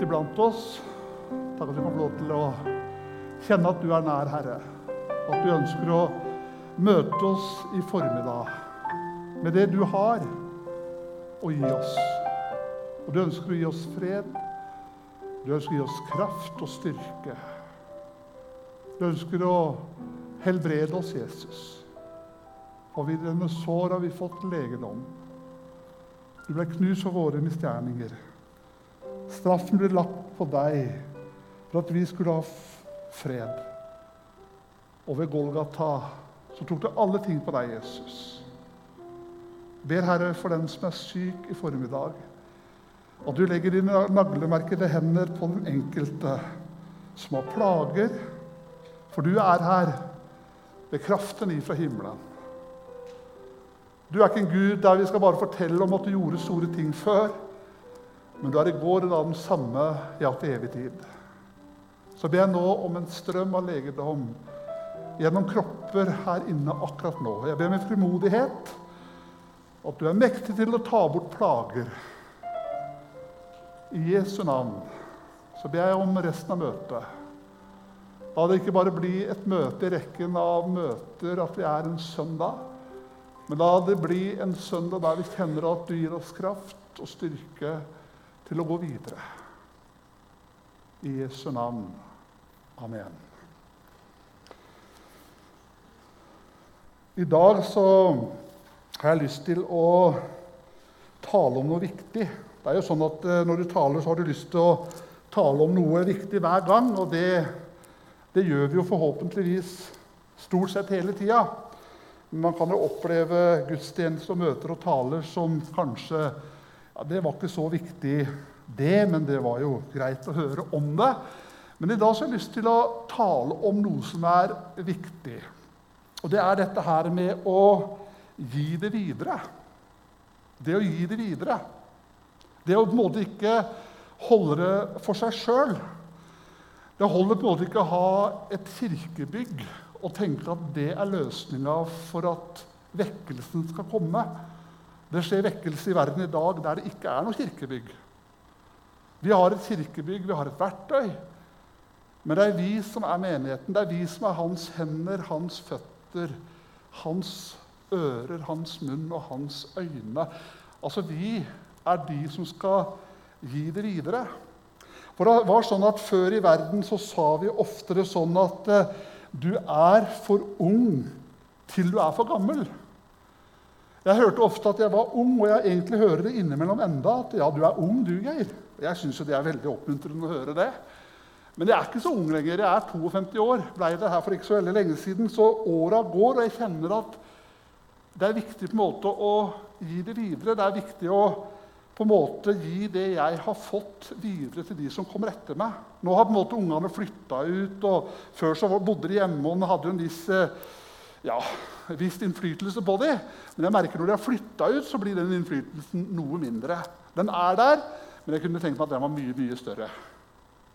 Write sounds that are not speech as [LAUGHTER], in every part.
midt iblant oss. Takk at vi kan få lov til å kjenne at du er nær, Herre. At du ønsker å møte oss i formiddag med det du har å gi oss. Og du ønsker å gi oss fred. Du ønsker å gi oss kraft og styrke. Du ønsker å helbrede oss, Jesus. Og ved denne sår har vi fått legedom. Du ble knust for våre misgjerninger. Straffen ble lagt på deg for at vi skulle ha fred. Og ved Golgata så tok du alle ting på deg, Jesus. Ber Herre for den som er syk i formiddag, at du legger dine naglemerkede hender på den enkelte som har plager, for du er her ved kraften ifra himmelen. Du er ikke en gud der vi skal bare fortelle om at du gjorde store ting før. Men du er i går en da den samme ja til evig tid. Så ber jeg nå om en strøm av legedom gjennom kropper her inne akkurat nå. Jeg ber med frimodighet at du er mektig til å ta bort plager. I Jesu navn så ber jeg om resten av møtet. La det ikke bare bli et møte i rekken av møter at vi er en søndag. Men la det bli en søndag der vi kjenner at du gir oss kraft og styrke til å gå videre. I Jesu navn. Amen. I dag så har jeg lyst til å tale om noe viktig. Det er jo sånn at eh, Når du taler, så har du lyst til å tale om noe viktig hver gang. Og det, det gjør vi jo forhåpentligvis stort sett hele tida. Man kan jo oppleve gudstjenester og møter og taler som kanskje ja, Det var ikke så viktig, det, men det var jo greit å høre om det. Men i dag så har jeg lyst til å tale om noe som er viktig. Og det er dette her med å gi det videre. Det å gi det videre. Det å på en måte ikke holde det for seg sjøl. Det holder på en måte ikke å ha et kirkebygg og tenke at det er løsninga for at vekkelsen skal komme. Det skjer vekkelse i verden i dag der det ikke er noe kirkebygg. Vi har et kirkebygg, vi har et verktøy. Men det er vi som er menigheten. Det er vi som er hans hender, hans føtter, hans ører, hans munn og hans øyne. Altså, vi er de som skal gi det videre. For det var sånn at Før i verden så sa vi oftere sånn at eh, du er for ung til du er for gammel. Jeg hørte ofte at jeg var ung, og jeg egentlig hører det innimellom enda at ja, du er ung, du, Geir. Jeg syns det er veldig oppmuntrende å høre det. Men jeg er ikke så ung lenger. Jeg er 52 år. Blei det her for ikke så veldig lenge siden. Så åra går, og jeg kjenner at det er viktig på en måte å gi det videre. Det er viktig å på en måte gi det jeg har fått, videre til de som kommer etter meg. Nå har på en måte ungene flytta ut, og før så bodde de hjemme og hadde en viss, ja, viss innflytelse på dem. Men jeg merker når de har flytta ut, så blir den innflytelsen noe mindre. Den er der, men jeg kunne tenkt meg at den var mye, mye større.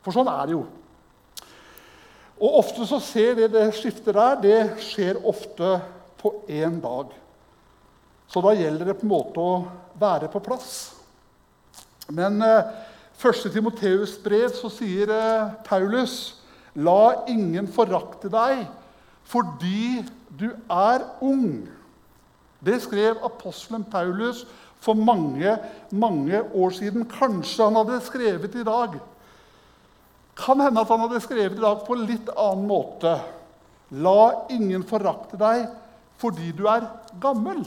For sånn er det jo. Og ofte så ser vi det skiftet der. Det skjer ofte på én dag. Så da gjelder det på en måte å være på plass. Men eh, 1. Timoteus' brev så sier eh, Paulus.: La ingen forakte deg fordi du er ung. Det skrev apostelen Paulus for mange, mange år siden. Kanskje han hadde skrevet i dag. Kan hende at han hadde skrevet i dag på en litt annen måte. La ingen forakte deg fordi du er gammel.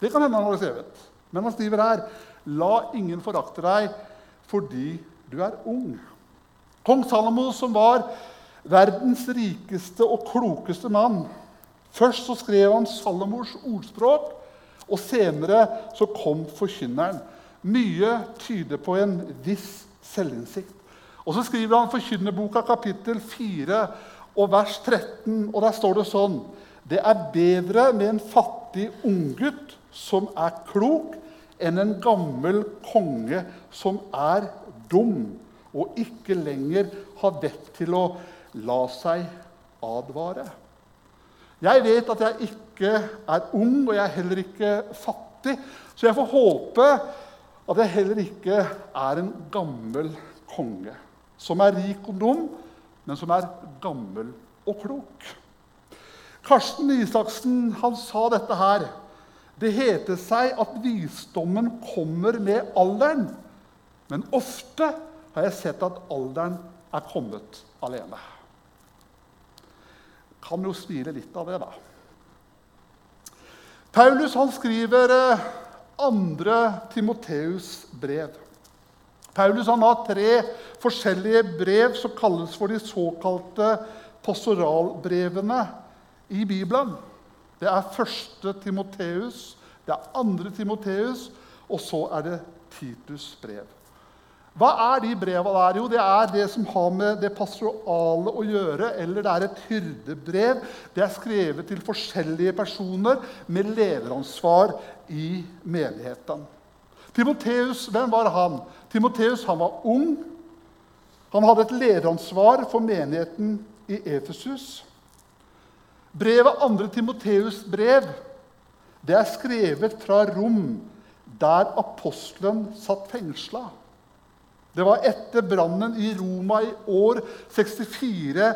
Det kan hende han hadde skrevet. Men han skriver her La ingen forakte deg fordi du er ung. Kong Salomo, som var verdens rikeste og klokeste mann Først så skrev han Salomos ordspråk, og senere så kom forkynneren. Mye tyder på en viss selvinnsikt. Og så skriver han Forkynnerboka kapittel 4 og vers 13, og der står det sånn Det er bedre med en fattig unggutt som er klok, enn en gammel konge som er dum og ikke lenger har vett til å la seg advare. Jeg vet at jeg ikke er ung, og jeg er heller ikke fattig, så jeg får håpe at jeg heller ikke er en gammel konge som er rik og dum, men som er gammel og klok. Karsten Isaksen han sa dette her. Det heter seg at visdommen kommer med alderen. Men ofte har jeg sett at alderen er kommet alene. Kan jo smile litt av det, da. Paulus han skriver eh, andre Timoteus' brev. Paulus han har tre forskjellige brev som kalles for de såkalte pastoralbrevene i Bibelen. Det er første Timoteus, det er andre Timoteus, og så er det Titus' brev. Hva er de breva der? Jo, det er det som har med det pastorale å gjøre. Eller det er et hyrdebrev. Det er skrevet til forskjellige personer med lederansvar i menigheten. Timoteus, hvem var han? Timoteus han var ung. Han hadde et lederansvar for menigheten i Efesus. Brevet 2. Timoteus' brev det er skrevet fra rom, der apostelen satt fengsla. Det var etter brannen i Roma i år 64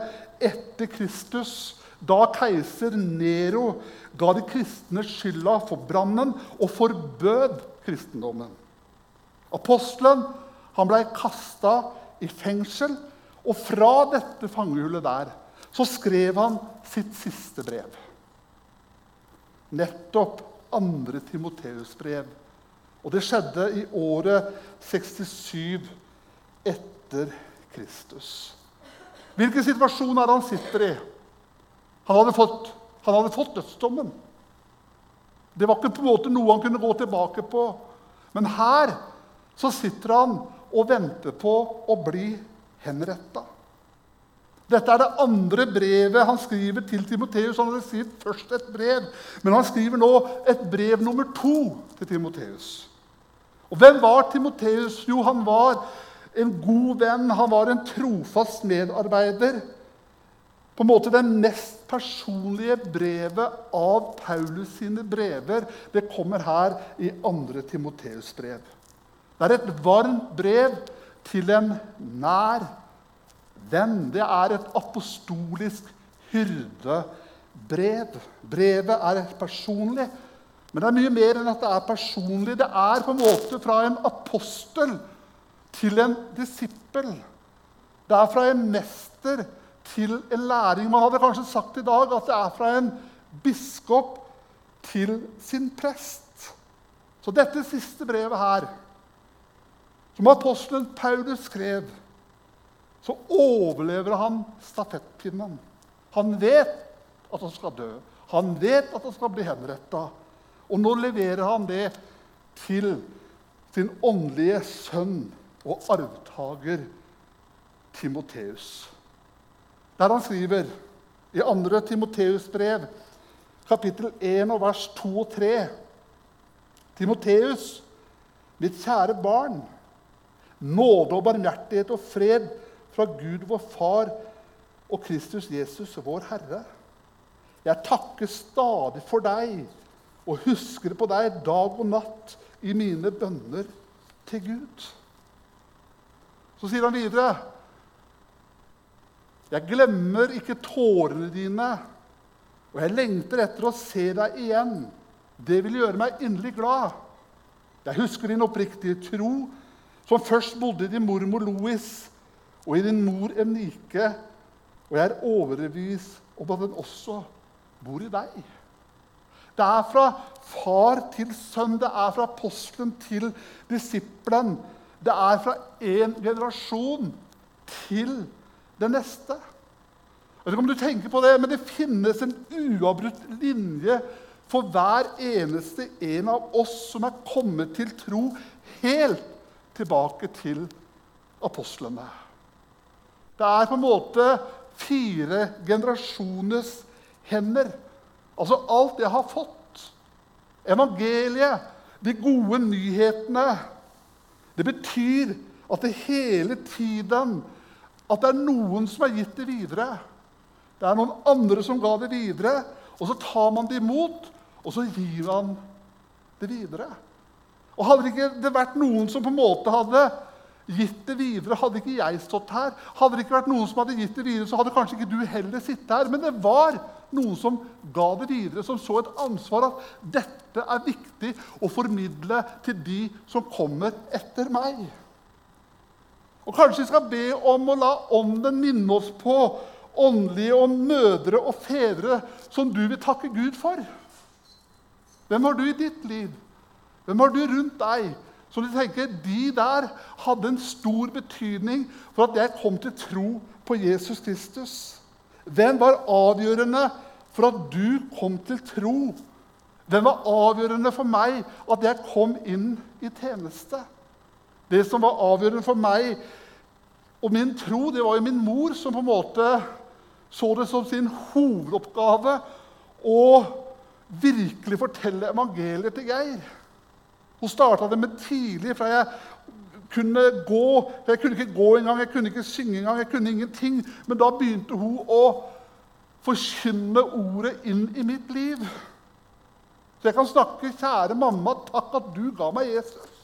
etter Kristus, da keiser Nero ga de kristne skylda for brannen og forbød kristendommen. Apostelen han ble kasta i fengsel, og fra dette fangehullet der så skrev han sitt siste brev. Nettopp 2. Timoteus' brev. Og det skjedde i året 67 etter Kristus. Hvilken situasjon er det han sitter i? Han hadde fått, han hadde fått dødsdommen. Det var ikke på en måte noe han kunne gå tilbake på. Men her så sitter han og venter på å bli henretta. Dette er det andre brevet han skriver til Timoteus. Han hadde skrevet først et brev, men han skriver nå et brev nummer to til Timoteus. Og hvem var Timoteus? Jo, han var en god venn. Han var en trofast medarbeider. På en måte Det mest personlige brevet av Paulus sine brever det kommer her i 2. Timoteus' brev. Det er et varmt brev til en nær venn. Det er et apostolisk hyrdebrev. Brevet er personlig, men det er mye mer enn at det er personlig. Det er på en måte fra en apostel til en disippel. Det er fra en mester til en læring. Man hadde kanskje sagt i dag at det er fra en biskop til sin prest. Så dette siste brevet her, som apostelen Paulus skrev, så overlever han stafettpinnen. Han vet at han skal dø. Han vet at han skal bli henretta. Og nå leverer han det til sin åndelige sønn og arvtaker Timoteus. Der han skriver i 2. Timoteus brev, kapittel 1 og vers 2 og 3 Timoteus, mitt kjære barn, nåde og barmhjertighet og fred fra Gud vår Far og Kristus Jesus, vår Herre. Jeg takker stadig for deg og husker på deg dag og natt i mine bønner til Gud. Så sier han videre Jeg glemmer ikke tårene dine, og jeg lengter etter å se deg igjen. Det vil gjøre meg inderlig glad. Jeg husker din oppriktige tro, som først bodde i din mormor Louis og i din mor Emnike, og jeg er overbevist om at den også bor i deg. Det er fra far til sønn, det er fra apostelen til disippelen. Det er fra én generasjon til den neste. Jeg vet ikke om du tenker på det, men det finnes en uavbrutt linje for hver eneste en av oss som er kommet til tro helt tilbake til apostlene. Det er på en måte fire generasjoners hender. Altså alt jeg har fått. Evangeliet, de gode nyhetene. Det betyr at det hele tiden at det er noen som har gitt det videre. Det er noen andre som ga det videre, og så tar man det imot, og så gir man det videre. Og Hadde ikke det vært noen som på en måte hadde gitt det videre, hadde ikke jeg stått her. Hadde det ikke vært noen som hadde gitt det videre, så hadde kanskje ikke du heller sittet her. Men det var noen som ga det videre, som så et ansvar at dette er viktig å formidle til de som kommer etter meg. Og Kanskje vi skal be om å la Ånden minne oss på åndelige og mødre og fedre som du vil takke Gud for. Hvem har du i ditt liv? Hvem har du rundt deg som du tenker de der hadde en stor betydning for at jeg kom til tro på Jesus Kristus? Hvem var avgjørende for at du kom til tro? Hvem var avgjørende for meg at jeg kom inn i tjeneste? Det som var avgjørende for meg og min tro, det var jo min mor som på en måte så det som sin hovedoppgave å virkelig fortelle evangeliet til Geir. Hun starta det med tidlig, fra jeg kunne gå Jeg kunne ikke gå engang, jeg kunne ikke synge engang, jeg kunne ingenting. Men da begynte hun å forkynne ordet inn i mitt liv. Så jeg kan snakke, kjære mamma, takk at du ga meg Jesus.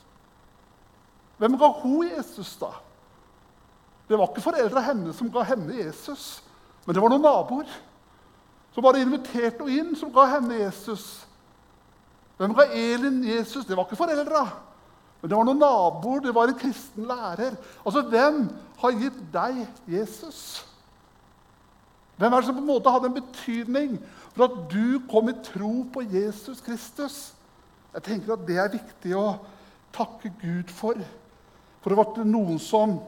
Hvem ga hun Jesus, da? Det var ikke foreldra hennes som ga henne Jesus. Men det var noen naboer som bare inviterte henne inn, som ga henne Jesus. Hvem ga Elin Jesus? Det var ikke foreldra. Men det var noen naboer, det var en kristen lærer. Altså, Hvem har gitt deg Jesus? Hvem er det som på en måte hadde en betydning for at du kom i tro på Jesus Kristus? Jeg tenker at det er viktig å takke Gud for. For det var noen som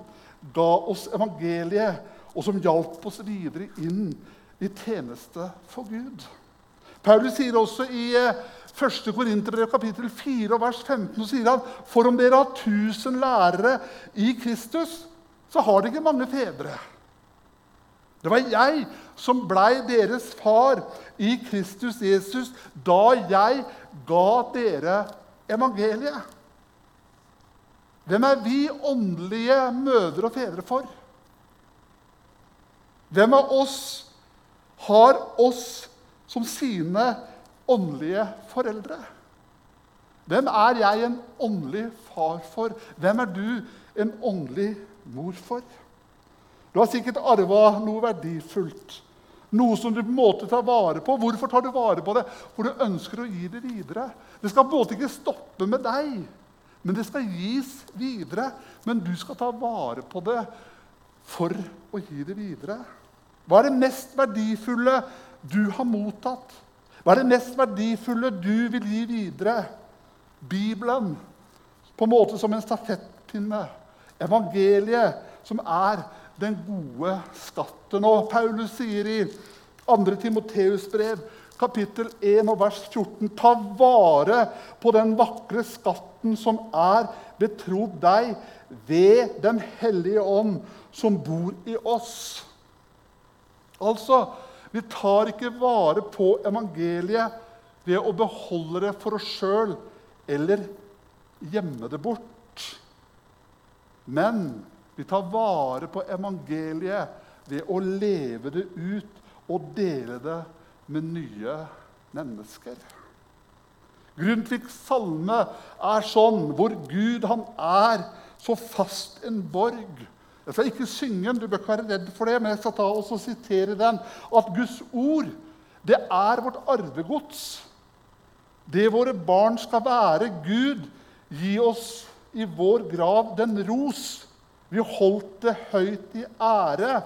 ga oss evangeliet og som hjalp oss videre inn i tjeneste for Gud. Paulus sier også i 1. Eh, Korinterbrev kapittel 4 vers 15 så sier han, For om dere har tusen lærere i Kristus, så har dere ikke mange fedre. Det var jeg som blei deres far i Kristus Jesus da jeg ga dere evangeliet. Hvem er vi åndelige mødre og fedre for? Hvem av oss har oss som sine åndelige foreldre? Hvem er jeg en åndelig far for? Hvem er du en åndelig mor for? Du har sikkert arva noe verdifullt, noe som du på en måte tar vare på. Hvorfor tar du vare på det? For du ønsker å gi det videre. Det skal på en måte ikke stoppe med deg, men det skal gis videre. Men du skal ta vare på det for å gi det videre? Hva er det mest verdifulle du har mottatt? Hva er det mest verdifulle du vil gi videre? Bibelen, på en måte som en stafettpinne. Evangeliet, som er den gode skatten. Og Paulus sier i 2. Timoteus brev, kapittel 1 og vers 14.: Ta vare på den vakre skatten som er betrodd deg ved Den hellige ånd, som bor i oss. Altså, vi tar ikke vare på evangeliet ved å beholde det for oss sjøl eller gjemme det bort. Men vi tar vare på evangeliet ved å leve det ut og dele det med nye mennesker. Grundtvigs salme er sånn hvor Gud han er så fast en borg jeg skal ikke synge den, du bør ikke være redd for det, men jeg skal ta og sitere den. At Guds ord, det er vårt arvegods. Det våre barn skal være. Gud, gi oss i vår grav den ros. Vi holdt det høyt i ære.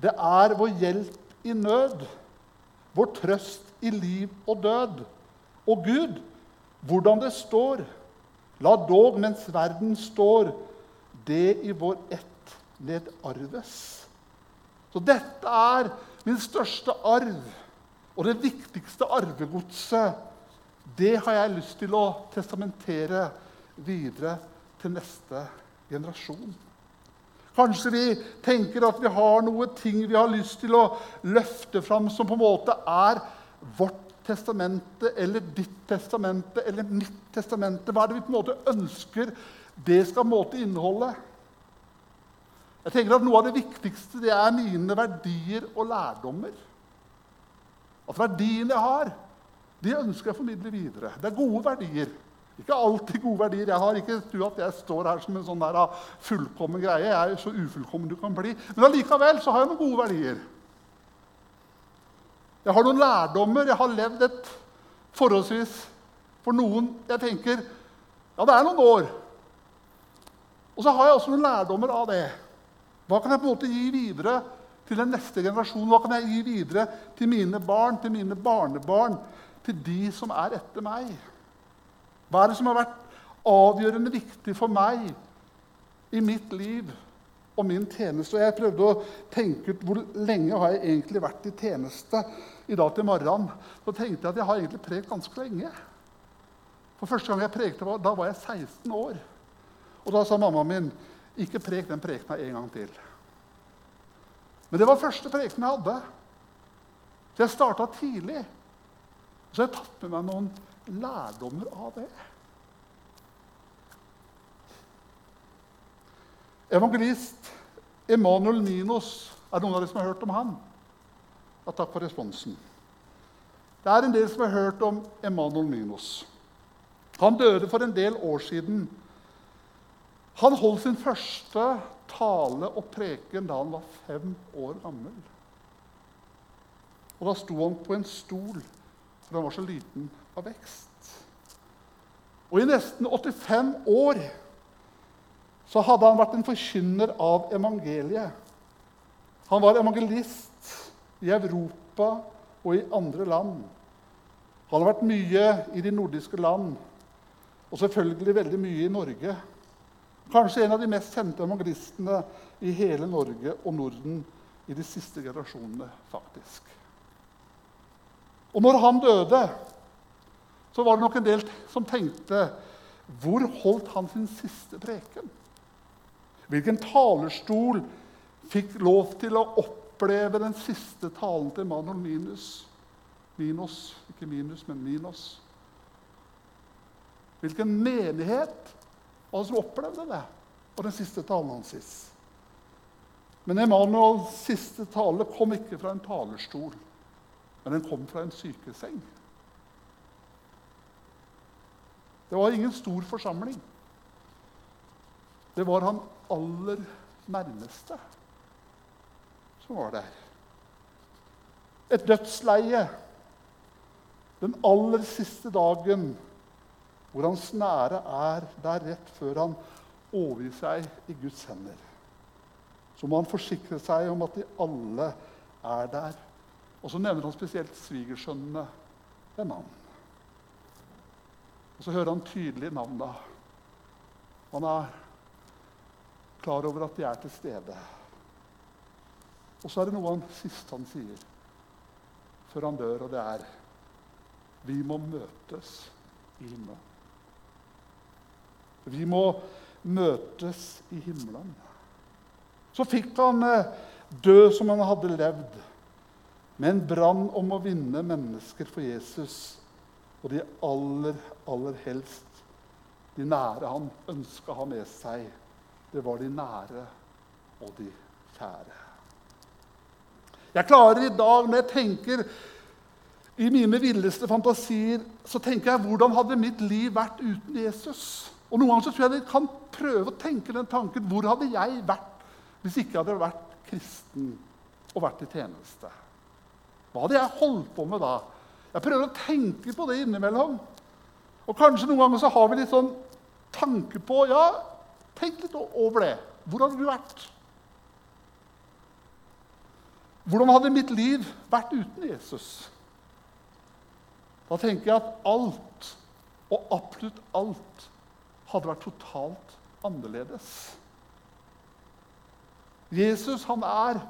Det er vår hjelp i nød, vår trøst i liv og død. Og Gud, hvordan det står, la dog mens verden står, det i vår ett nedarves. Så dette er min største arv og det viktigste arvegodset. Det har jeg lyst til å testamentere videre til neste generasjon. Kanskje vi tenker at vi har noe ting vi har lyst til å løfte fram som på en måte er vårt testamente eller ditt testamente eller mitt testamente. Hva er det vi på en måte ønsker det skal på en måte inneholde? Jeg tenker at Noe av det viktigste det er mine verdier og lærdommer. At verdiene jeg har, de ønsker jeg å formidle videre. Det er gode verdier. Ikke alltid gode verdier. Jeg har ikke tro at jeg står her som en sånn der ah, fullkommen greie. Jeg er så ufullkommen du kan bli. Men allikevel så har jeg noen gode verdier. Jeg har noen lærdommer. Jeg har levd et forholdsvis For noen jeg tenker Ja, det er noen år. Og så har jeg også noen lærdommer av det. Hva kan jeg på en måte gi videre til den neste generasjonen? Hva kan jeg gi videre til mine barn, til mine barnebarn, til de som er etter meg? Hva er det som har vært avgjørende viktig for meg i mitt liv og min tjeneste? Og jeg prøvde å tenke ut hvor lenge har jeg egentlig vært i tjeneste i dag til morgenen. Så tenkte jeg at jeg har egentlig prekt ganske lenge. For første gang jeg prekte, da var jeg 16 år. Og da sa mammaen min ikke prek den prekena en gang til. Men det var første preken jeg hadde. Så jeg starta tidlig. Så jeg har tatt med meg noen lærdommer av det. Evangelist Emanuel Ninos. Er det noen av dere som har hørt om han? Ja, takk for responsen. Det er en del som har hørt om Emanuel Ninos. Han døde for en del år siden. Han holdt sin første tale og preken da han var fem år gammel. Og da sto han på en stol, for han var så liten av vekst. Og i nesten 85 år så hadde han vært en forkynner av evangeliet. Han var evangelist i Europa og i andre land. Han har vært mye i de nordiske land, og selvfølgelig veldig mye i Norge. Kanskje en av de mest kjente evangelistene i hele Norge og Norden i de siste generasjonene, faktisk. Og når han døde, så var det nok en del som tenkte Hvor holdt han sin siste preken? Hvilken talerstol fikk lov til å oppleve den siste talen til Manuel Minus? Minos, ikke Minus, men Minos. Hvilken menighet det som opplevde det på den siste talen hans? Men Emanuels siste tale kom ikke fra en talerstol, men den kom fra en sykeseng. Det var ingen stor forsamling. Det var han aller nærmeste som var der. Et dødsleie den aller siste dagen hvor hans nære er der rett før han overgir seg i Guds hender. Så må han forsikre seg om at de alle er der. Og så nevner han spesielt svigersønnene ved navn. Og så hører han tydelig navnene. Han er klar over at de er til stede. Og så er det noe han siste han sier før han dør, og det er Vi må møtes i himmelen. Vi må møtes i himmelen. Så fikk han eh, dø som han hadde levd, med en brann om å vinne mennesker for Jesus og de aller, aller helst de nære han ønska å ha med seg, det var de nære og de kjære. Jeg klarer i dag, når jeg tenker i mine villeste fantasier, så tenker jeg hvordan hadde mitt liv vært uten Jesus? Og Noen ganger så tror jeg vi kan prøve å tenke den tanken hvor hadde jeg vært hvis ikke jeg hadde vært kristen og vært i tjeneste? Hva hadde jeg holdt på med da? Jeg prøver å tenke på det innimellom. Og kanskje noen ganger så har vi litt sånn tanke på Ja, tenk litt over det. Hvor hadde du vært? Hvordan hadde mitt liv vært uten Jesus? Da tenker jeg at alt, og absolutt alt, hadde vært totalt annerledes. Jesus, han er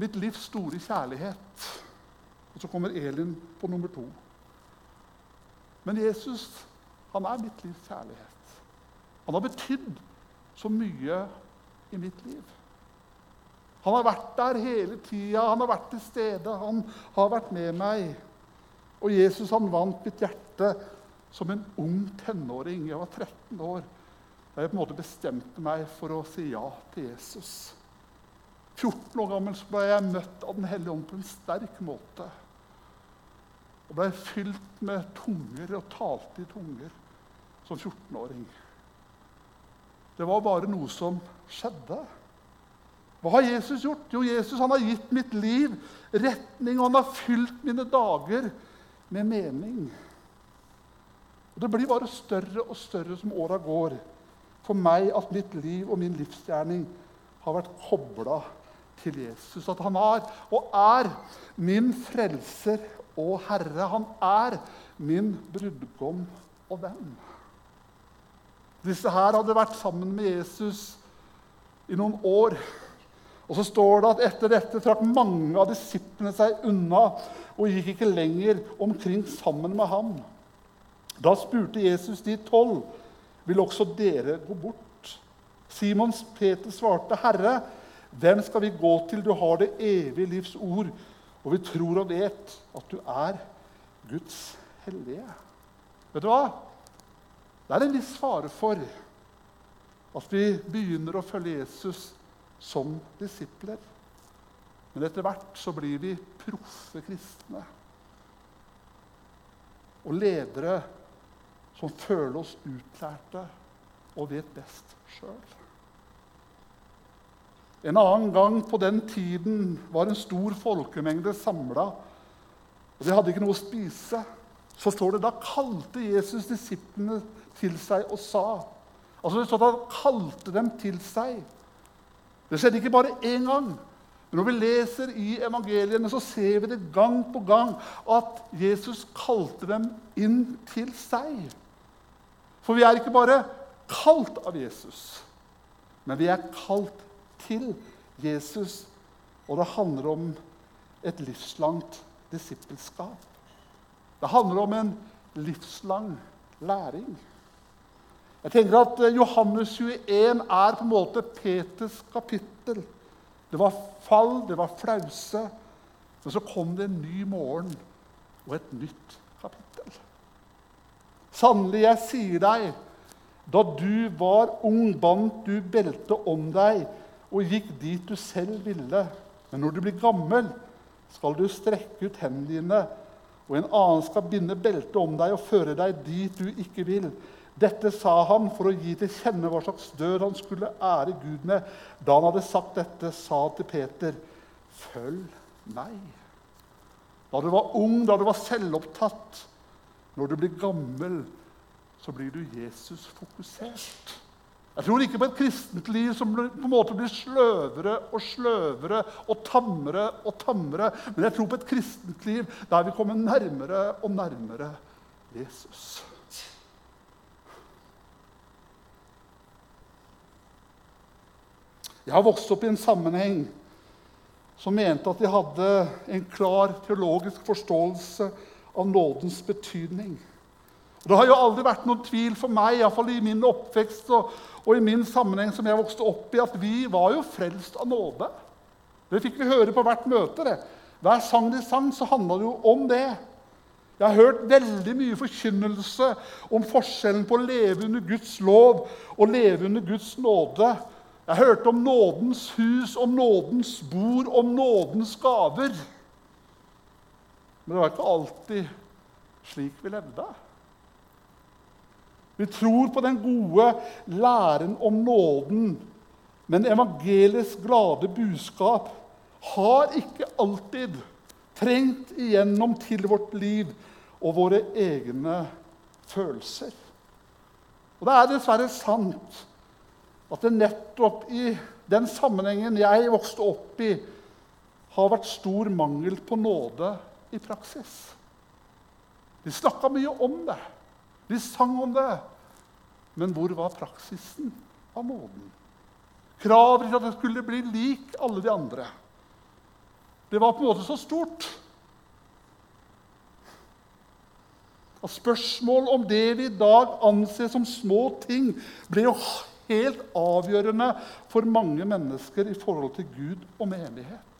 mitt livs store kjærlighet. Og så kommer Elin på nummer to. Men Jesus han er mitt livs kjærlighet. Han har betydd så mye i mitt liv. Han har vært der hele tida, han har vært til stede, han har vært med meg. Og Jesus han vant mitt hjerte som en ung tenåring. Jeg var 13 år da jeg på en måte bestemte meg for å si ja til Jesus. 14 år gammel så ble jeg møtt av Den hellige ånd på en sterk måte. Og ble fylt med tunger og talte i tunger. som 14-åring. Det var bare noe som skjedde. Hva har Jesus gjort? Jo, Jesus han har gitt mitt liv retning, og han har fylt mine dager med mening. Og Det blir bare større og større som åra går, for meg at mitt liv og min livsgjerning har vært kobla til Jesus. At han er og er min frelser og herre. Han er min brudgom og venn. Disse her hadde vært sammen med Jesus i noen år. Og så står det at etter dette trakk mange av disiplene seg unna og gikk ikke lenger omkring sammen med ham. Da spurte Jesus de tolv, vil også dere gå bort? Simons Peter svarte, Herre, hvem skal vi gå til? Du har det evige livs ord, og vi tror og vet at du er Guds hellige. Vet du hva? Det er en viss fare for at vi begynner å følge Jesus som disipler. Men etter hvert så blir vi proffe kristne. Og ledere som føler oss utlærte og vet best sjøl. En annen gang på den tiden var en stor folkemengde samla. Og de hadde ikke noe å spise. Så står det da kalte Jesus disiplene til seg og sa Altså det står at Han kalte dem til seg. Det skjedde ikke bare én gang. Men når vi leser i evangeliene, så ser vi det gang på gang at Jesus kalte dem inn til seg. For vi er ikke bare kalt av Jesus, men vi er kalt til Jesus. Og det handler om et livslangt disippelskap. Det handler om en livslang læring. Jeg tenker at eh, Johannes 21 er på en måte Peters kapittel. Det var fall, det var flause, men så kom det en ny morgen og et nytt. Sannelig, jeg sier deg, da du var ung, bandt du beltet om deg og gikk dit du selv ville. Men når du blir gammel, skal du strekke ut hendene dine, og en annen skal binde beltet om deg og føre deg dit du ikke vil. Dette sa han for å gi til kjenne hva slags død han skulle ære Gud med. Da han hadde sagt dette, sa han til Peter, 'Følg meg.' Da du var ung, da du var selvopptatt, når du blir gammel, så blir du Jesus-fokusert. Jeg tror ikke på et kristent liv som på en måte blir sløvere og sløvere og tammere og tammere. Men jeg tror på et kristent liv der vi kommer nærmere og nærmere Jesus. Jeg har vokst opp i en sammenheng som mente at de hadde en klar teologisk forståelse av nådens betydning. Det har jo aldri vært noen tvil for meg, iallfall i min oppvekst og, og, i min sammenheng som jeg vokste opp i, at vi var jo frelst av nåde. Det fikk vi høre på hvert møte. det. Hver sang de sang, så handla det jo om det. Jeg har hørt veldig mye forkynnelse om forskjellen på å leve under Guds lov og leve under Guds nåde. Jeg hørte om nådens hus, om nådens bord, om nådens gaver. Men det var ikke alltid slik vi levde. Vi tror på den gode læren om nåden, men evangeliets glade budskap har ikke alltid trengt igjennom til vårt liv og våre egne følelser. Og det er dessverre sant at det nettopp i den sammenhengen jeg vokste opp i, har vært stor mangel på nåde i praksis. De snakka mye om det. De sang om det. Men hvor var praksisen av nåden? Kravet til at det skulle bli lik alle de andre. Det var på en måte så stort. At spørsmål om det vi i dag anser som små ting, ble jo helt avgjørende for mange mennesker i forhold til Gud og menighet.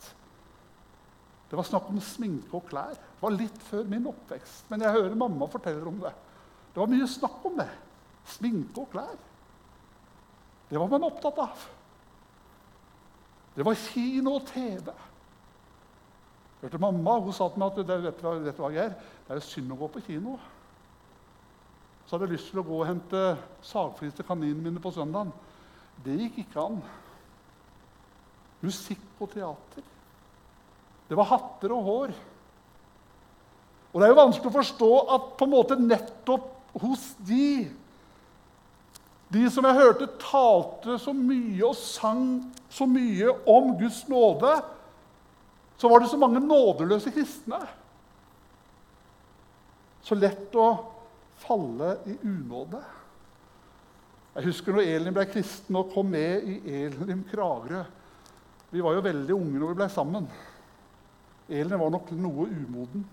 Det var snakk om sminke og klær. Det var litt før min oppvekst, men jeg hører mamma fortelle om det. Det var mye snakk om det. Sminke og klær. Det var man opptatt av. Det var kino og TV. Hørte Mamma hun sa til meg at det, vet du, vet du hva, Geir? det er jo synd å gå på kino. så hadde jeg lyst til å gå og hente sagflis til kaninene mine på søndagen. Det gikk ikke an. Musikk og teater. Det var hatter og hår. Og det er jo vanskelig å forstå at på en måte nettopp hos de De som jeg hørte talte så mye og sang så mye om Guds nåde, så var det så mange nådeløse kristne. Så lett å falle i unåde. Jeg husker når Elin ble kristen og kom med i Elim Kragerø. Vi var jo veldig unge når vi ble sammen. Elin var nok noe umoden.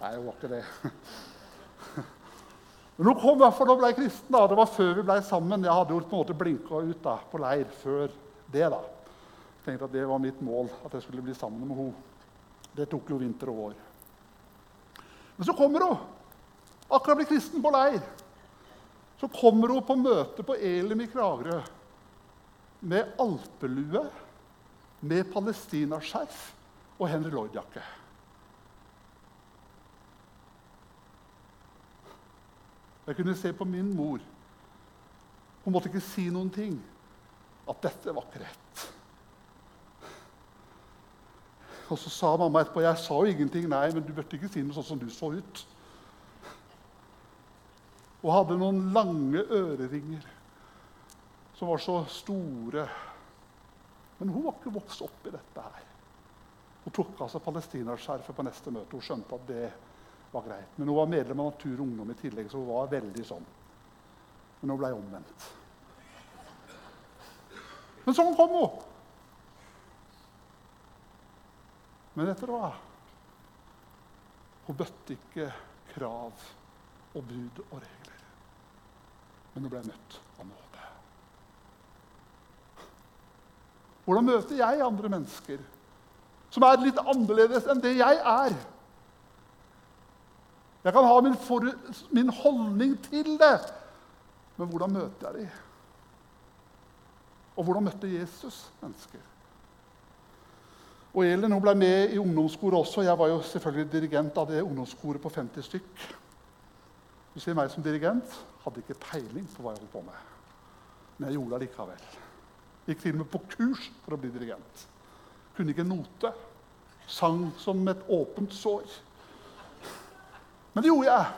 Nei, hun var ikke det. [LAUGHS] Men hun kom i hvert fall og ble kristen. da. Det var før vi ble sammen. Jeg hadde jo på en måte blinka ut da, på leir før det. da. Jeg tenkte at det var mitt mål, at jeg skulle bli sammen med henne. Det tok jo vinter og vår. Men så kommer hun. Akkurat blitt kristen på leir. Så kommer hun på møte på Elim i Kragerø med alpelue, med palestinaskjerf og Henry Lloyd-jakke. Jeg kunne se på min mor. Hun måtte ikke si noen ting. At dette var ikke rett. Og så sa mamma etterpå jeg sa jo ingenting. Nei, men du burde ikke si noe sånn som du så ut. Og hadde noen lange øreringer som var så store. Men hun var ikke vokst opp i dette her. Hun tok av seg palestinaskjerfet på neste møte. Hun skjønte at det var greit. Men hun var medlem av Natur og Ungdom i tillegg, så hun var veldig sånn. Men hun ble omvendt. Men sånn kom hun. Men vet dere hva? Hun bøtte ikke krav og bud og regler. Men hun ble møtt av nåde. Hvordan møter jeg andre mennesker som er litt annerledes enn det jeg er? Jeg kan ha min, for, min holdning til det. Men hvordan møter jeg dem? Og hvordan møtte Jesus mennesker? Og Elin hun ble med i ungdomskoret også. Jeg var jo selvfølgelig dirigent av det ungdomskoret på 50 stykk. Du ser meg som dirigent. Hadde ikke peiling på hva jeg holdt på med. Men jeg gjorde det likevel. Gikk til og med på kurs for å bli dirigent. Kunne ikke note. Sang som et åpent sår. Men det gjorde jeg.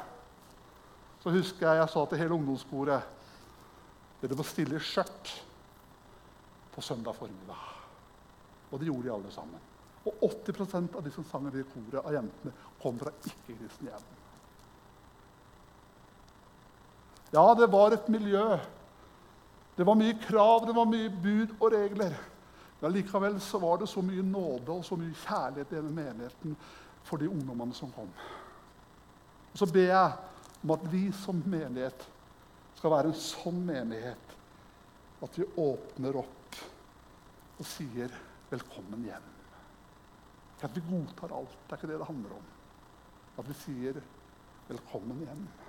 Så husker jeg jeg sa til hele ungdomskoret dere må stille skjørt på søndag formiddag. Og det gjorde de alle sammen. Og 80% av de som sang i koret av jentene, kom fra ikke-kristne hjem. Ja, det var et miljø. Det var mye krav, det var mye bud og regler. Men likevel så var det så mye nåde og så mye kjærlighet i denne menigheten for de ungdommene som kom. Og så ber jeg om at vi som menighet skal være en sånn menighet at vi åpner opp og sier 'velkommen hjem'. At vi godtar alt. Det er ikke det det handler om. At vi sier 'velkommen hjem'.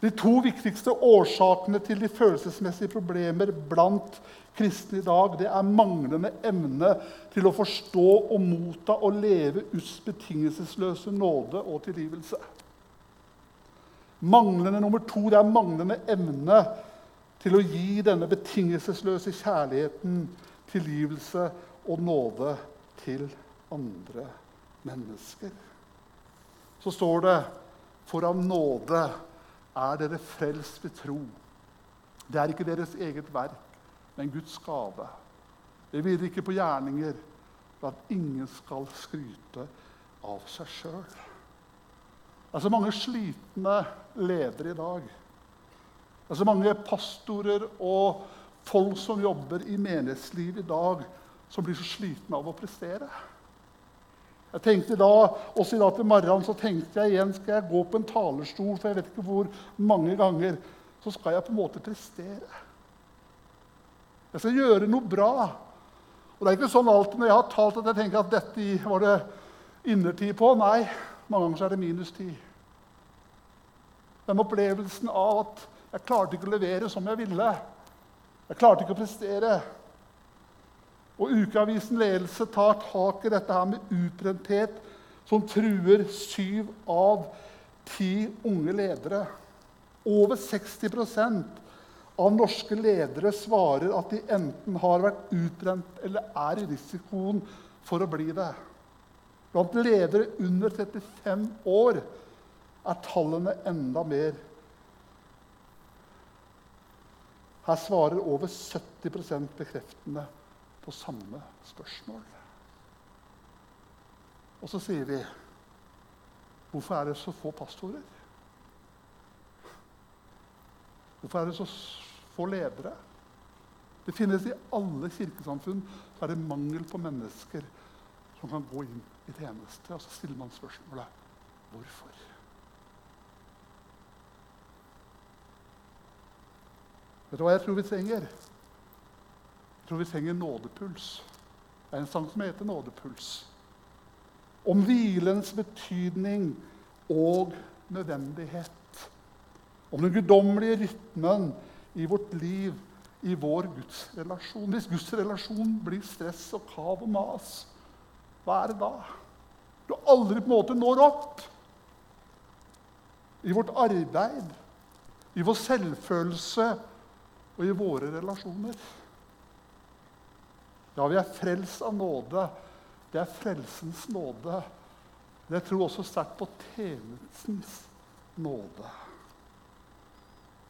De to viktigste årsakene til de følelsesmessige problemer blant kristne i dag, det er manglende evne til å forstå og motta og leve Guds betingelsesløse nåde og tilgivelse. Manglende nummer to det er manglende evne til å gi denne betingelsesløse kjærligheten, tilgivelse og nåde til andre mennesker. Så står det for av nåde er dere frelst ved tro. Det er ikke deres eget verk, men Guds gave. Det hviler ikke på gjerninger for at ingen skal skryte av seg sjøl. Det er så mange slitne ledere i dag. Det er så mange pastorer og folk som jobber i menighetslivet i dag, som blir så slitne av å prestere. Jeg tenkte da, Også i dag til morgenen så tenkte jeg igjen skal jeg gå på en talerstol for jeg vet ikke hvor mange ganger, så skal jeg på en måte prestere. Jeg skal gjøre noe bra. Og det er ikke sånn alltid når jeg har talt at jeg tenker at dette var det innertid på. Nei, mange ganger så er det minustid. Den opplevelsen av at jeg klarte ikke å levere som jeg ville. Jeg klarte ikke å prestere. Og Ukeavisen Ledelse tar tak i dette her med utbrenthet, som truer syv av ti unge ledere. Over 60% av norske ledere svarer at de enten har vært utbrent eller er i risikoen for å bli det. Blant ledere under 35 år er tallene enda mer. Her svarer over 70% bekreftende på samme spørsmål. Og så sier vi Hvorfor er det så få pastorer? Hvorfor er det så få ledere? Det finnes i alle kirkesamfunn så er det mangel på mennesker som kan gå inn i tjeneste. Og så stiller man spørsmålet hvorfor. Vet du hva jeg tror vi trenger? Jeg tror vi trenger nådepuls. Det er en sang som heter 'Nådepuls'. Om hvilens betydning og nødvendighet. Om den guddommelige rytmen i vårt liv, i vår gudsrelasjon. Hvis gudsrelasjon blir stress og kav og mas, hva er det da? Du aldri på en måte når opp. I vårt arbeid, i vår selvfølelse og i våre relasjoner. Ja, vi er frelst av nåde. Det er frelsens nåde. Men jeg tror også sterkt på tjenestens nåde.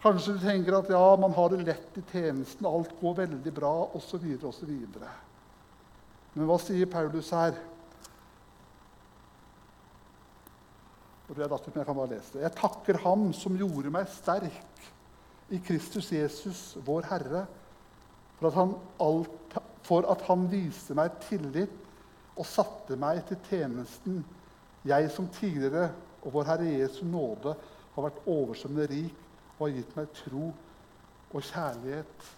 Kanskje du tenker at ja, man har det lett i tjenesten, alt går veldig bra osv. osv. Men hva sier Paulus her? Jeg kan bare lese det. Jeg takker Ham som gjorde meg sterk i Kristus Jesus, vår Herre, for at han, alt, for at han viste meg tillit og satte meg til tjenesten, jeg som tidligere og vår Herre Jesu nåde har vært oversvømmende rik og har gitt meg tro og kjærlighet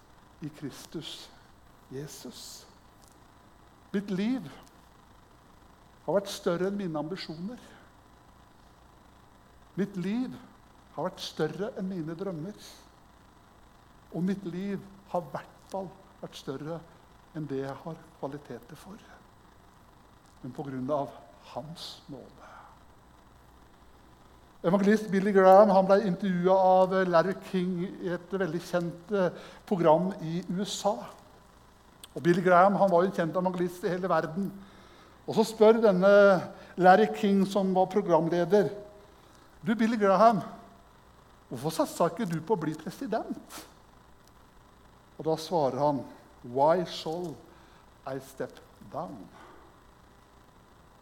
i Kristus Jesus. Mitt liv har vært større enn mine ambisjoner. Mitt liv har vært større enn mine drømmer. Og mitt liv har i hvert fall vært større enn det jeg har kvaliteter for. Men av Hans nåde. Evangelist Billy Graham han ble intervjua av Larry King i et veldig kjent eh, program i USA. Og Billy Graham han var jo en kjent evangelist i hele verden. Og Så spør denne Larry King, som var programleder, du, Billy Graham, hvorfor satsa ikke du på å bli president? Og da svarer han, Why shall I step down?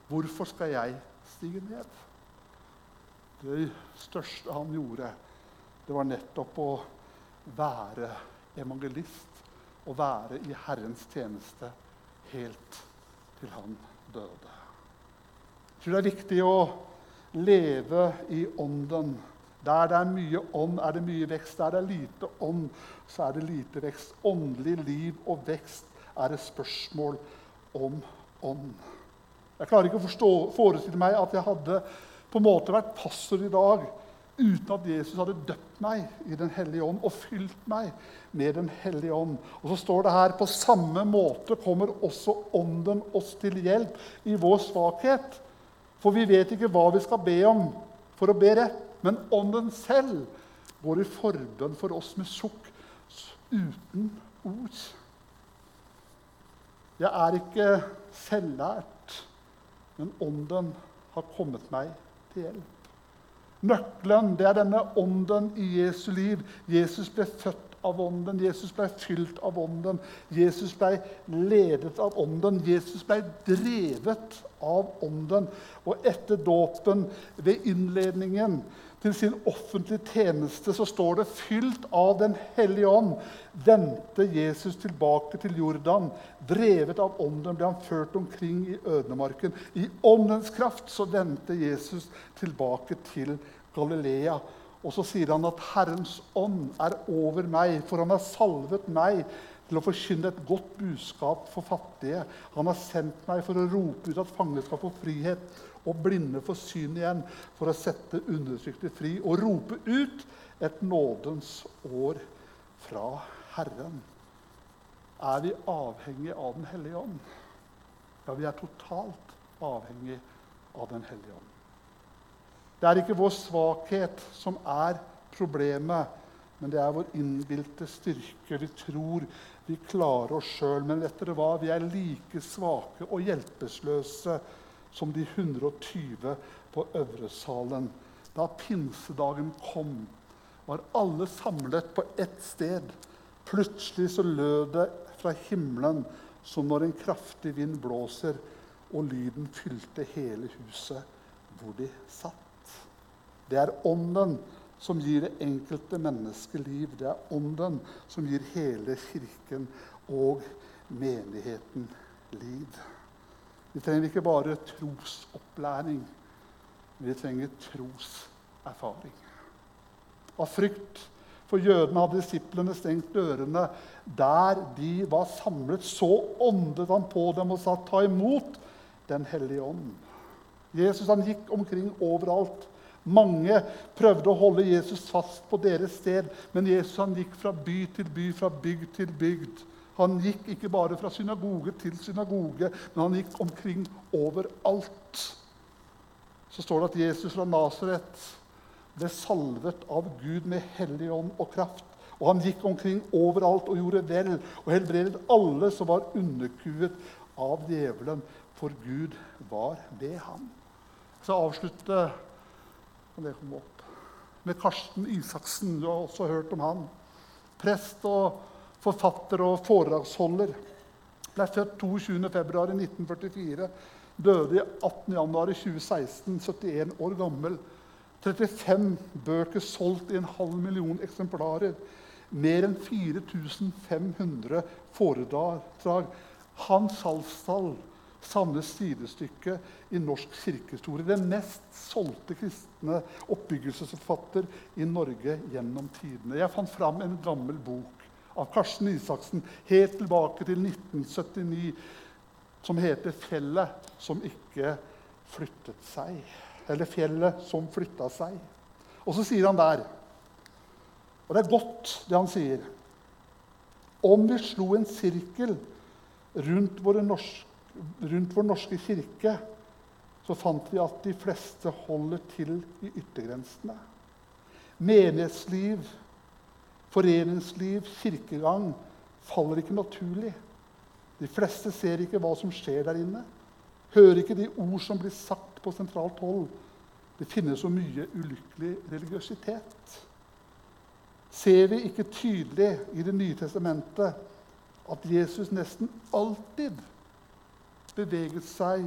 Hvorfor skal jeg stige ned? Det største han gjorde, det var nettopp å være evangelist og være i Herrens tjeneste helt til han døde. Jeg tror det er viktig å leve i ånden der det er mye ånd, er det mye vekst. Der det er lite ånd, så er det lite vekst. Åndelig liv og vekst er et spørsmål om ånd. Jeg klarer ikke å forstå, forestille meg at jeg hadde på en måte vært pastor i dag uten at Jesus hadde døpt meg i Den hellige ånd og fylt meg med Den hellige ånd. Og så står det her på samme måte kommer også Ånden oss til hjelp i vår svakhet. For vi vet ikke hva vi skal be om for å be rett. Men Ånden selv går i forbønn for oss med sukk uten ord. Jeg er ikke selvlært, men Ånden har kommet meg til hjelp. Nøkkelen det er denne ånden i Jesu liv. Jesus ble født av ånden. Jesus ble fylt av ånden. Jesus ble ledet av ånden. Jesus ble drevet av ånden. Og etter dåpen, ved innledningen til sin offentlige tjeneste, så står det fylt av Den hellige ånd, vendte Jesus tilbake til Jordan. Drevet av ånden ble han ført omkring i ødemarken. I åndens kraft så vendte Jesus tilbake til Galilea. Og så sier han at 'Herrens ånd er over meg', for han har salvet meg til å forkynne et godt budskap for fattige. Han har sendt meg for å rope ut at fanget skal få frihet, og blinde for syn igjen, for å sette undertrykte fri og rope ut et nådens år fra Herren. Er vi avhengig av Den hellige ånd? Ja, vi er totalt avhengig av Den hellige ånd. Det er ikke vår svakhet som er problemet, men det er vår innbilte styrke. Vi tror vi klarer oss sjøl, men vet dere hva? vi er like svake og hjelpeløse som de 120 på Øvresalen. Da pinsedagen kom, var alle samlet på ett sted. Plutselig så lød det fra himmelen som når en kraftig vind blåser, og lyden fylte hele huset hvor de satt. Det er ånden som gir det enkelte mennesket liv. Det er ånden som gir hele kirken og menigheten liv. Vi trenger ikke bare trosopplæring, men vi trenger troserfaring. Av frykt for jødene hadde disiplene stengt dørene. Der de var samlet, så åndet han på dem og sa, 'Ta imot Den hellige ånd'. Jesus han gikk omkring overalt mange prøvde å holde Jesus fast på deres sted, men Jesus han gikk fra by til by, fra bygd til bygd. Han gikk ikke bare fra synagoge til synagoge, men han gikk omkring overalt. Så står det at Jesus fra Nasaret ble salvet av Gud med hellig ånd og kraft. Og han gikk omkring overalt og gjorde vel og helbredet alle som var underkuet av djevelen, for Gud var ved ham. Så avslutter kan det kom opp. Med Karsten Isaksen. Du har også hørt om han. Prest og forfatter og foredragsholder. Ble født 22.2.1944. Døde 18.1.2016, 71 år gammel. 35 bøker solgt i en halv million eksemplarer. Mer enn 4500 foredrag. Hans salgstall Sanne sidestykke i norsk kirkehistorie. Den mest solgte kristne oppbyggelsesforfatter i Norge gjennom tidene. Jeg fant fram en gammel bok av Karsten Isaksen helt tilbake til 1979 som heter 'Fjellet som ikke flyttet seg'. Eller 'Fjellet som flytta seg'. Og så sier han der Og det er godt, det han sier. Om vi slo en sirkel rundt våre norske rundt vår norske kirke så fant vi at de fleste holder til i yttergrensene. Menighetsliv, foreningsliv, kirkegang faller ikke naturlig. De fleste ser ikke hva som skjer der inne. Hører ikke de ord som blir sagt på sentralt hold. Det finnes så mye ulykkelig religiøsitet. Ser vi ikke tydelig i Det nye testamentet at Jesus nesten alltid beveget seg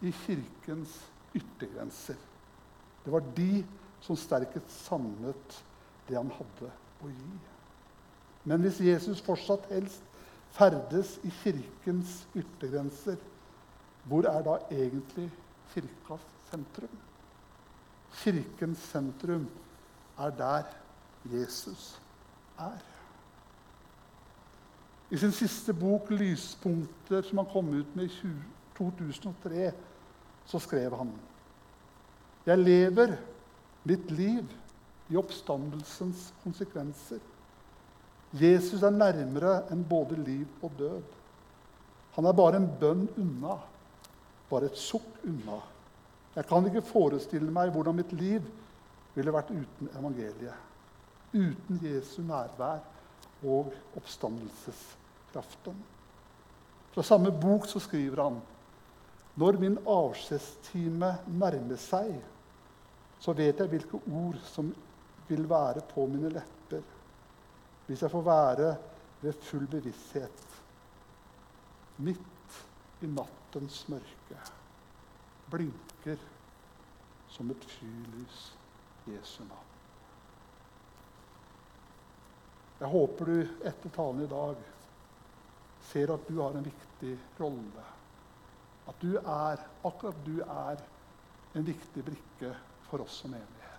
i kirkens yttergrenser. Det var de som sterkest savnet det han hadde gi. Men hvis Jesus fortsatt helst ferdes i kirkens yttergrenser, hvor er da egentlig kirkas sentrum? Kirkens sentrum er der Jesus er. I sin siste bok, 'Lyspunkter', som han kom ut med i 2003, så skrev han Jeg lever mitt liv i oppstandelsens konsekvenser. Jesus er nærmere enn både liv og død. Han er bare en bønn unna, bare et sukk unna. Jeg kan ikke forestille meg hvordan mitt liv ville vært uten evangeliet. Uten Jesu nærvær og oppstandelseskraften. Fra samme bok så skriver han når min avskjedstime nærmer seg, så vet jeg hvilke ord som vil være på mine lepper, hvis jeg får være ved full bevissthet, midt i nattens mørke, blinker som et fyrlys Jesu navn. Jeg håper du etter talen i dag ser at du har en viktig rolle. At du er, akkurat du er, en viktig brikke for oss som menighet.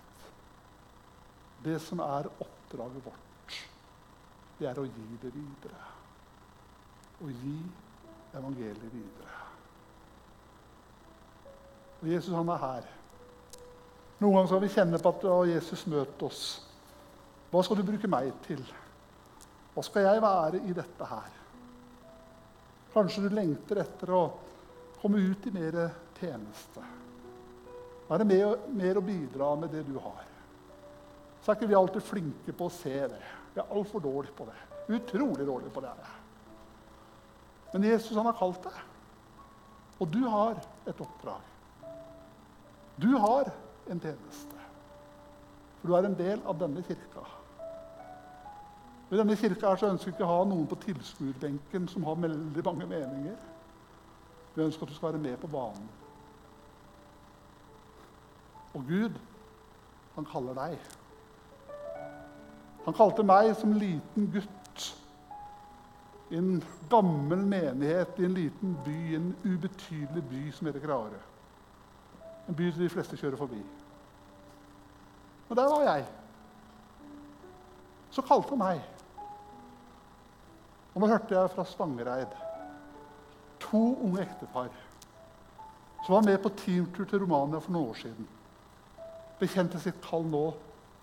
Det som er oppdraget vårt, det er å gi det videre. Å gi evangeliet videre. Og Jesus han er her. Noen ganger skal vi kjenne på at Jesus møter oss. Hva skal du bruke meg til? Hva skal jeg være i dette her? Kanskje du lengter etter å komme ut i mer tjeneste. Være med, mer å bidra med det du har. Så er ikke vi alltid flinke på å se det. Vi er altfor dårlige på det. Utrolig dårlige på det. Men Jesus han har kalt deg. Og du har et oppdrag. Du har en tjeneste. For du er en del av denne kirka. I denne kirka så ønsker vi ikke å ha noen på tilskuerbenken som har veldig mange meninger. Vi ønsker at du skal være med på banen. Og Gud, han kaller deg. Han kalte meg som liten gutt i en gammel menighet i en liten by, en ubetydelig by som heter Kragerø. En by som de fleste kjører forbi. Og der var jeg. Så kalte han meg. Og nå hørte jeg fra Spangereid to unge ektepar som var med på teamtur til Romania for noen år siden. Bekjente sitt kall nå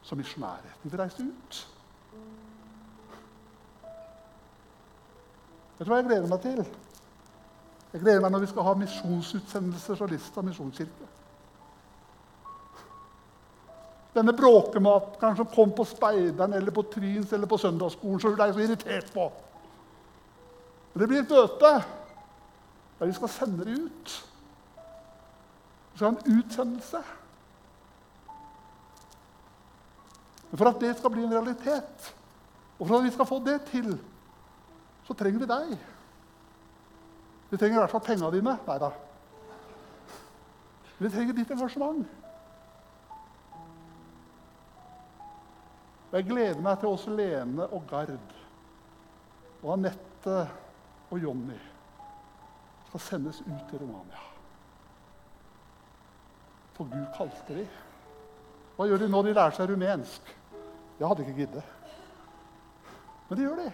som misjonærheten reise ut. Vet du hva jeg gleder meg til? Jeg gleder meg når vi skal ha misjonsutsendelser fra Lista misjonskirke. Denne bråkemakeren som kom på Speideren eller på Tryns eller på søndagsskolen, som du er så irritert på. Men det blir et møte der vi skal sende det ut. Vi skal ha en utsendelse. For at det skal bli en realitet, og for at vi skal få det til, så trenger vi deg. Vi trenger i hvert fall penga dine. Nei da. Vi trenger ditt engasjement. Jeg gleder meg til også Lene og Gard og Anette og Jonny skal sendes ut til Romania. For Gud kalte de. Hva gjør de nå? De lærer seg rumensk. Jeg hadde ikke giddet. Men det gjør de.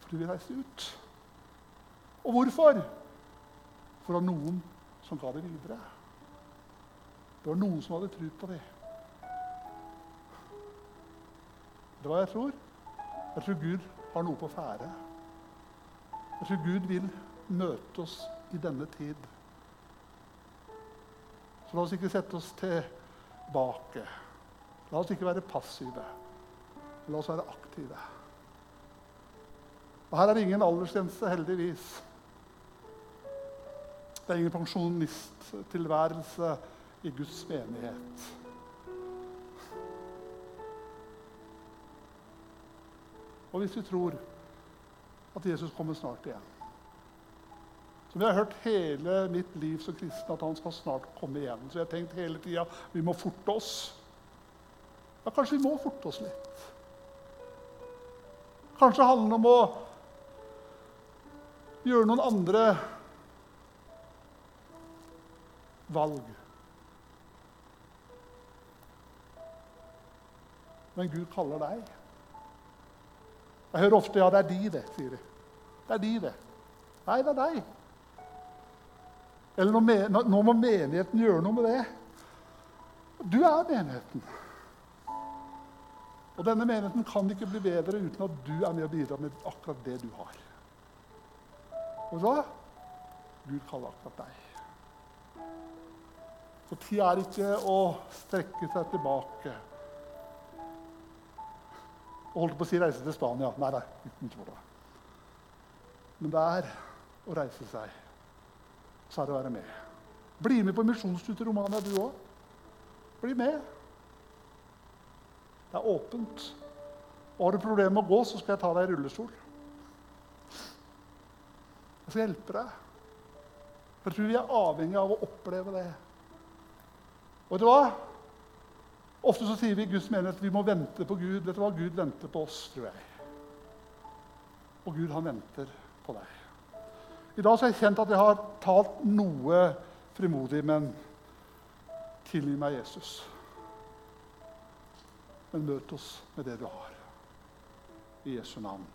Fordi de reiste ut. Og hvorfor? For det var noen som ga det videre. Det var noen som hadde tro på det. Det hva jeg tror. Jeg tror Gud har noe på ferde. Jeg tror Gud vil møte oss i denne tid. Så la oss ikke sette oss tilbake. La oss ikke være passive. La oss være aktive. Og Her er det ingen aldersgrense, heldigvis. Det er ingen pensjonisttilværelse i Guds menighet. Og hvis vi tror at Jesus kommer snart igjen Som jeg har hørt hele mitt liv som kristen, at han skal snart komme igjen. Så jeg har tenkt hele tida vi må forte oss. Ja, kanskje vi må forte oss litt. Kanskje det handler om å gjøre noen andre valg. Men Gud kaller deg. Jeg hører ofte 'ja, det er de, det', sier de. Det er de, det. Nei, det er deg. Eller nå, nå må menigheten gjøre noe med det. Du er menigheten. Og denne menigheten kan ikke bli bedre uten at du er med og bidrar med akkurat det du har. Og hva? Gud kaller akkurat deg. Så tida er ikke å strekke seg tilbake og holdt på å si reise til Spania. Nei, nei, ikke for det. Men det er å reise seg. Så er det å være med. Bli med på misjonstur til Romania, du òg. Bli med. Det er åpent. Og har du problemer med å gå, så skal jeg ta deg i rullestol. Jeg skal hjelpe deg. Jeg tror vi er avhengig av å oppleve det. Og vet du hva? Ofte så sier vi i Guds menighet at vi må vente på Gud. Vet du hva? Gud venter på oss, tror jeg. Og Gud, han venter på deg. I dag så har jeg kjent at jeg har talt noe frimodig, men tilgi meg, Jesus. Men møt oss med det du har. I Jesu navn.